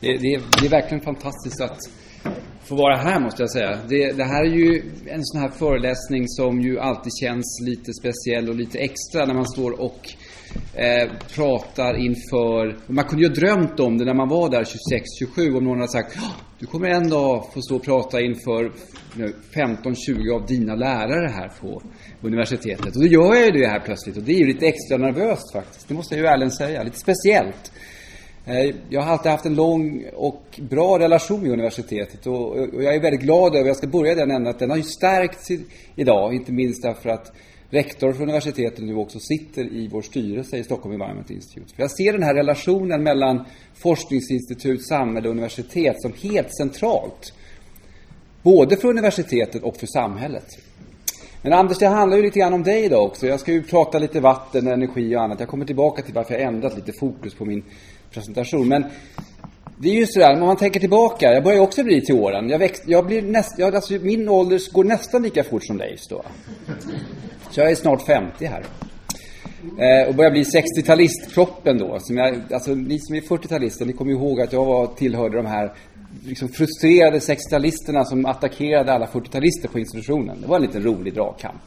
Det, det, det är verkligen fantastiskt att få vara här måste jag säga. Det, det, här är ju en sån här föreläsning som ju alltid känns lite speciell och lite extra när man står och eh, pratar inför... Man kunde ju ha drömt om det när man var där 26-27 om någon hade sagt du kommer en dag få stå och prata inför 15-20 av dina lärare här på universitetet. Och då gör jag ju det här plötsligt och det är ju lite extra nervöst faktiskt. Det måste jag ju ärligen säga. Lite speciellt. Eh, jag har alltid haft en lång och bra relation med universitetet och jag är väldigt glad över, jag ska börja den änden, att den har ju stärkts idag, inte minst därför att rektor för universitetet nu också sitter i vår styrelse i Stockholm Environment Institute. För jag ser den här relationen mellan forskningsinstitut, samhälle och universitet som helt centralt. Både för universitetet och för samhället. Men Anders, det handlar ju lite grann om dig idag också. Jag ska ju prata lite vatten, energi och annat. Jag kommer tillbaka till varför jag ändrat lite fokus på min presentation. Men det är ju sådär, om man tänker tillbaka, jag börjar också bli till åren. Jag, växt, jag blir näst, jag, alltså, min ålder går nästan lika fort som Leifs då. Så jag är snart 50 här. Eh, och börjar bli 60-talistproppen då. Som jag, alltså, ni som är 40-talister, ni kommer ihåg att jag var, tillhörde de här liksom frustrerade 60-talisterna som attackerade alla 40-talister på institutionen. Det var en liten rolig dragkamp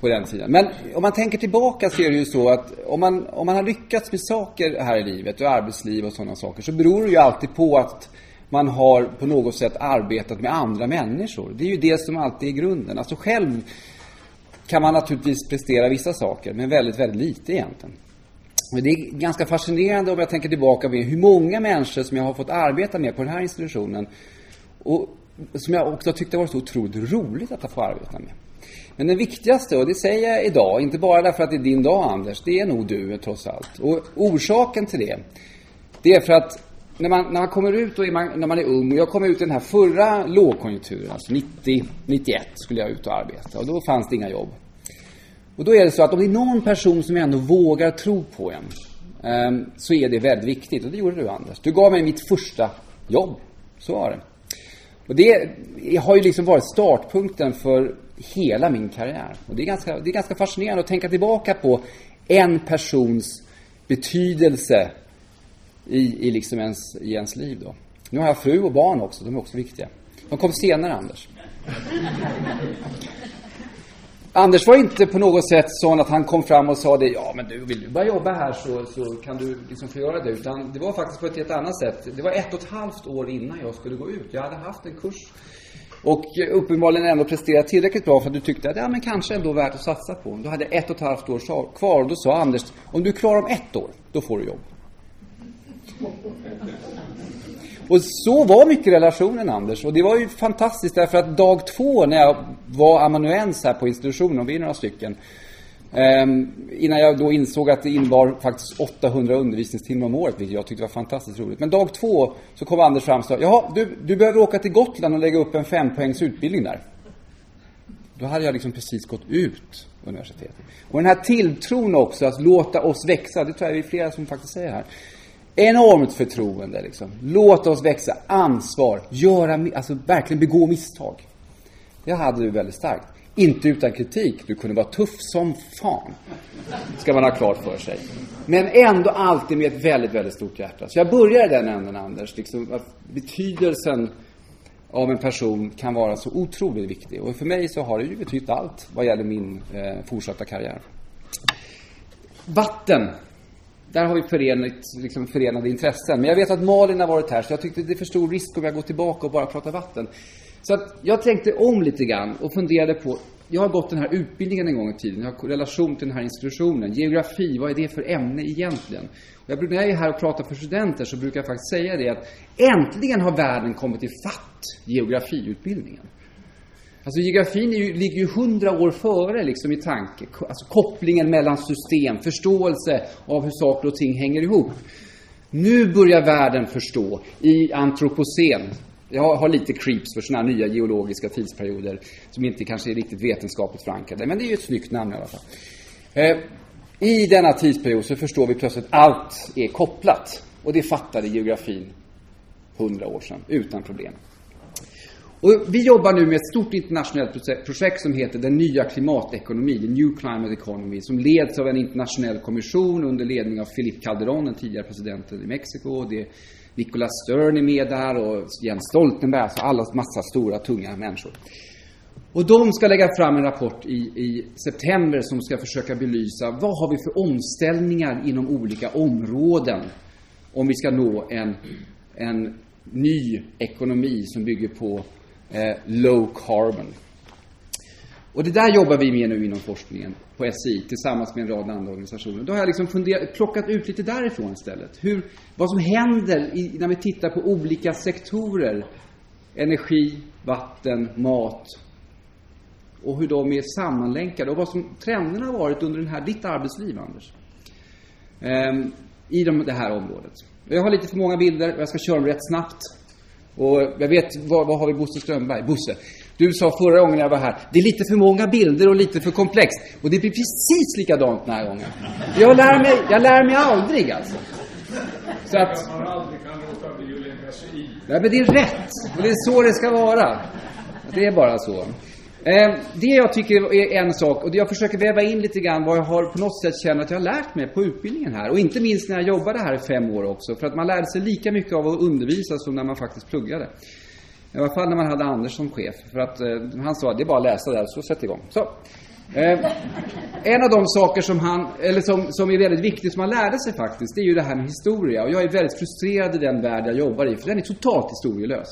på den tiden. Men om man tänker tillbaka så är det ju så att om man, om man har lyckats med saker här i livet och arbetsliv och sådana saker så beror det ju alltid på att man har på något sätt arbetat med andra människor. Det är ju det som alltid är grunden. Alltså själv kan man naturligtvis prestera vissa saker, men väldigt, väldigt lite egentligen. Men det är ganska fascinerande om jag tänker tillbaka på hur många människor som jag har fått arbeta med på den här institutionen och som jag också tyckte varit så otroligt roligt att få arbeta med. Men den viktigaste, och det säger jag idag, inte bara därför att det är din dag Anders, det är nog du trots allt. Och orsaken till det, det är för att när man, när man kommer ut och man, när man är ung, och jag kom ut i den här förra lågkonjunkturen, alltså 90, 91 skulle jag ut och arbeta och då fanns det inga jobb. Och då är det så att om det är någon person som ändå vågar tro på en, um, så är det väldigt viktigt. Och det gjorde du Anders. Du gav mig mitt första jobb. Så var det. Och det har ju liksom varit startpunkten för hela min karriär. Och det är ganska, det är ganska fascinerande att tänka tillbaka på en persons betydelse i, i, liksom ens, i ens liv. Då. Nu har jag fru och barn också, de är också viktiga. De kom senare, Anders. Anders var inte på något sätt sån att han kom fram och sa det, ja men du, vill du börja jobba här så, så kan du liksom få göra det. Utan det var faktiskt på ett helt annat sätt. Det var ett och ett halvt år innan jag skulle gå ut. Jag hade haft en kurs och uppenbarligen ändå presterat tillräckligt bra för att du tyckte att ja, men kanske ändå värt att satsa på. Du hade ett och ett halvt år kvar och då sa Anders, om du är klar om ett år, då får du jobb. Och så var mycket relationen, Anders. Och det var ju fantastiskt därför att dag två när jag var amanuens här på institutionen, och vi är några stycken, ehm, innan jag då insåg att det innebar faktiskt 800 undervisningstimmar om året, vilket jag tyckte var fantastiskt roligt. Men dag två så kom Anders fram och sa, jaha, du, du behöver åka till Gotland och lägga upp en fempoängs utbildning där. Då hade jag liksom precis gått ut universitetet. Och den här tilltron också, att låta oss växa, det tror jag vi är flera som faktiskt säger här. Enormt förtroende liksom. Låt oss växa, ansvar, göra, alltså verkligen begå misstag. Det hade du väldigt starkt. Inte utan kritik. Du kunde vara tuff som fan. Ska man ha klart för sig. Men ändå alltid med ett väldigt, väldigt stort hjärta. Så jag börjar i den änden, Anders. Liksom, att betydelsen av en person kan vara så otroligt viktig. Och för mig så har det ju betytt allt vad gäller min eh, fortsatta karriär. Vatten. Där har vi förenat, liksom förenade intressen. Men jag vet att Malin har varit här, så jag tyckte det är för stor risk om jag går tillbaka och bara pratar vatten. Så att jag tänkte om lite grann och funderade på, jag har gått den här utbildningen en gång i tiden, jag har relation till den här institutionen. Geografi, vad är det för ämne egentligen? Och jag, när jag är här och pratar för studenter så brukar jag faktiskt säga det att äntligen har världen kommit i fatt geografiutbildningen. Alltså geografin ju, ligger ju hundra år före liksom i tanke. Alltså kopplingen mellan system, förståelse av hur saker och ting hänger ihop. Nu börjar världen förstå i antropocen, jag har lite creeps för sådana här nya geologiska tidsperioder som inte kanske är riktigt vetenskapligt förankrade. Men det är ju ett snyggt namn i alla fall. Eh, I denna tidsperiod så förstår vi plötsligt att allt är kopplat. Och det fattade geografin hundra år sedan, utan problem. Och vi jobbar nu med ett stort internationellt projekt som heter Den nya klimatekonomin, The New Climate Economy, som leds av en internationell kommission under ledning av Philip Calderón, den tidigare presidenten i Mexiko. Det Nicholas Stern är med där och Jens Stoltenberg, alltså alla massa stora, tunga människor. Och de ska lägga fram en rapport i, i september som ska försöka belysa vad har vi för omställningar inom olika områden om vi ska nå en, en ny ekonomi som bygger på eh, low carbon. Och det där jobbar vi med nu inom forskningen på SI tillsammans med en rad andra organisationer. Då har jag liksom funderat, plockat ut lite därifrån istället. Hur, vad som händer i, när vi tittar på olika sektorer. Energi, vatten, mat. Och hur de är sammanlänkade och vad som trenderna har varit under den här, ditt arbetsliv, Anders. Ehm, I de, det här området. Jag har lite för många bilder och jag ska köra dem rätt snabbt. Och jag vet, vad, vad har vi Bosse Strömberg? Bosse, du sa förra gången jag var här, det är lite för många bilder och lite för komplext. Och det blir precis likadant den här gången. Jag lär mig, jag lär mig aldrig alltså. Så att... Ja, men det är rätt. Och det är så det ska vara. Det är bara så. Ehm, det jag tycker är en sak, och det jag försöker väva in lite grann vad jag har på något sätt känner att jag har lärt mig på utbildningen här. Och inte minst när jag jobbade här i fem år också. För att man lärde sig lika mycket av att undervisa som när man faktiskt pluggade. I alla fall när man hade Anders som chef. För att eh, han sa att det är bara att läsa där, så sätt igång. Så. Eh, en av de saker som han, eller som, som är väldigt viktigt, som han lärde sig faktiskt, det är ju det här med historia. Och jag är väldigt frustrerad i den värld jag jobbar i, för den är totalt historielös.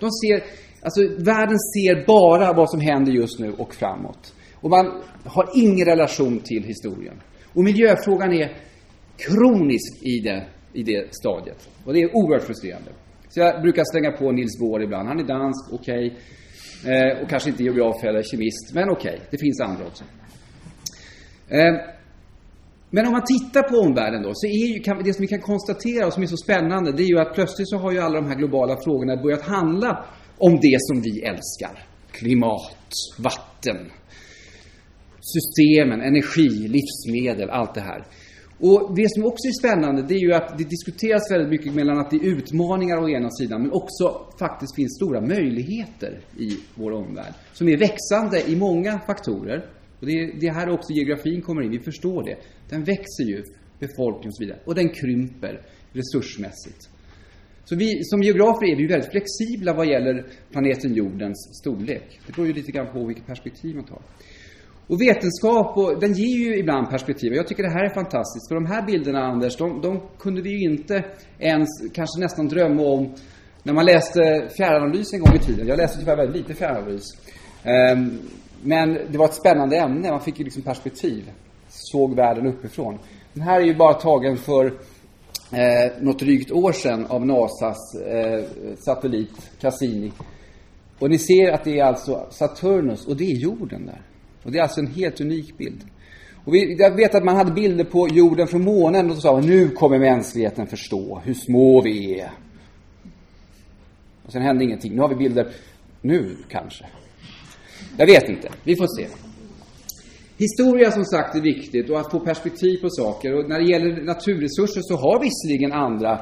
De ser, alltså världen ser bara vad som händer just nu och framåt. Och man har ingen relation till historien. Och miljöfrågan är kronisk i det, i det stadiet. Och det är oerhört frustrerande. Så jag brukar slänga på Nils Bohr ibland. Han är dansk, okej. Okay. Eh, och kanske inte geograf eller kemist, men okej. Okay. Det finns andra också. Eh, men om man tittar på omvärlden då, så är ju, kan, det som vi kan konstatera och som är så spännande, det är ju att plötsligt så har ju alla de här globala frågorna börjat handla om det som vi älskar. Klimat, vatten, systemen, energi, livsmedel, allt det här. Och det som också är spännande, det är ju att det diskuteras väldigt mycket mellan att det är utmaningar å ena sidan, men också faktiskt finns stora möjligheter i vår omvärld. Som är växande i många faktorer. Och det är, det är här också geografin kommer in, vi förstår det. Den växer ju, befolkningen och så vidare. Och den krymper resursmässigt. Så vi, som geografer är vi ju väldigt flexibla vad gäller planeten jordens storlek. Det beror ju lite grann på vilket perspektiv man tar. Och vetenskap, och, den ger ju ibland perspektiv. Jag tycker det här är fantastiskt. För de här bilderna, Anders, de, de kunde vi ju inte ens kanske nästan drömma om när man läste fjärranalys en gång i tiden. Jag läste tyvärr väldigt lite fjärranalys. Um, men det var ett spännande ämne. Man fick ju liksom perspektiv. Såg världen uppifrån. Den här är ju bara tagen för eh, något drygt år sedan av NASAs eh, satellit Cassini. Och ni ser att det är alltså Saturnus och det är jorden där. Och det är alltså en helt unik bild. Och vi, jag vet att man hade bilder på jorden från månen och så sa man, nu kommer mänskligheten förstå hur små vi är. Och sen hände ingenting. Nu har vi bilder, nu kanske. Jag vet inte, vi får se. Historia som sagt är viktigt och att få perspektiv på saker. Och när det gäller naturresurser så har visserligen andra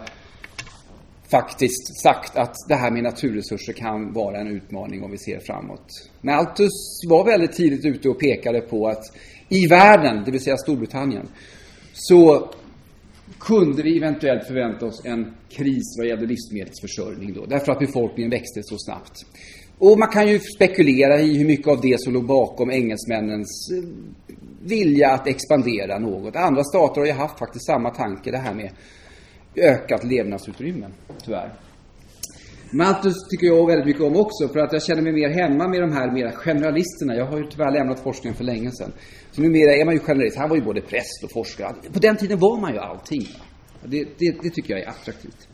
faktiskt sagt att det här med naturresurser kan vara en utmaning om vi ser framåt. Malthus var väldigt tidigt ute och pekade på att i världen, det vill säga Storbritannien, så kunde vi eventuellt förvänta oss en kris vad gällde livsmedelsförsörjning då, därför att befolkningen växte så snabbt. Och man kan ju spekulera i hur mycket av det som låg bakom engelsmännens eh, vilja att expandera något. Andra stater har ju haft faktiskt samma tanke, det här med ökat levnadsutrymme, tyvärr. Malthus tycker jag väldigt mycket om också, för att jag känner mig mer hemma med de här mera generalisterna. Jag har ju tyvärr lämnat forskningen för länge sedan. Så numera är man ju generalist. Han var ju både präst och forskare. På den tiden var man ju allting. Det, det, det tycker jag är attraktivt.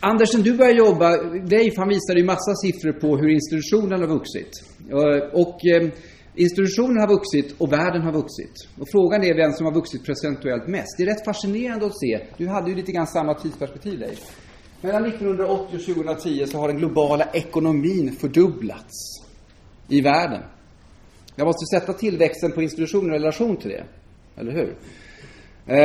Andersen, du började jobba, Leif han visade ju massa siffror på hur institutionen har vuxit. Eh, och eh, Institutionen har vuxit och världen har vuxit. Och frågan är vem som har vuxit procentuellt mest. Det är rätt fascinerande att se. Du hade ju lite grann samma tidsperspektiv, Leif. Mellan 1980 och 2010 så har den globala ekonomin fördubblats i världen. Jag måste sätta tillväxten på institutionen i relation till det. Eller hur? Eh,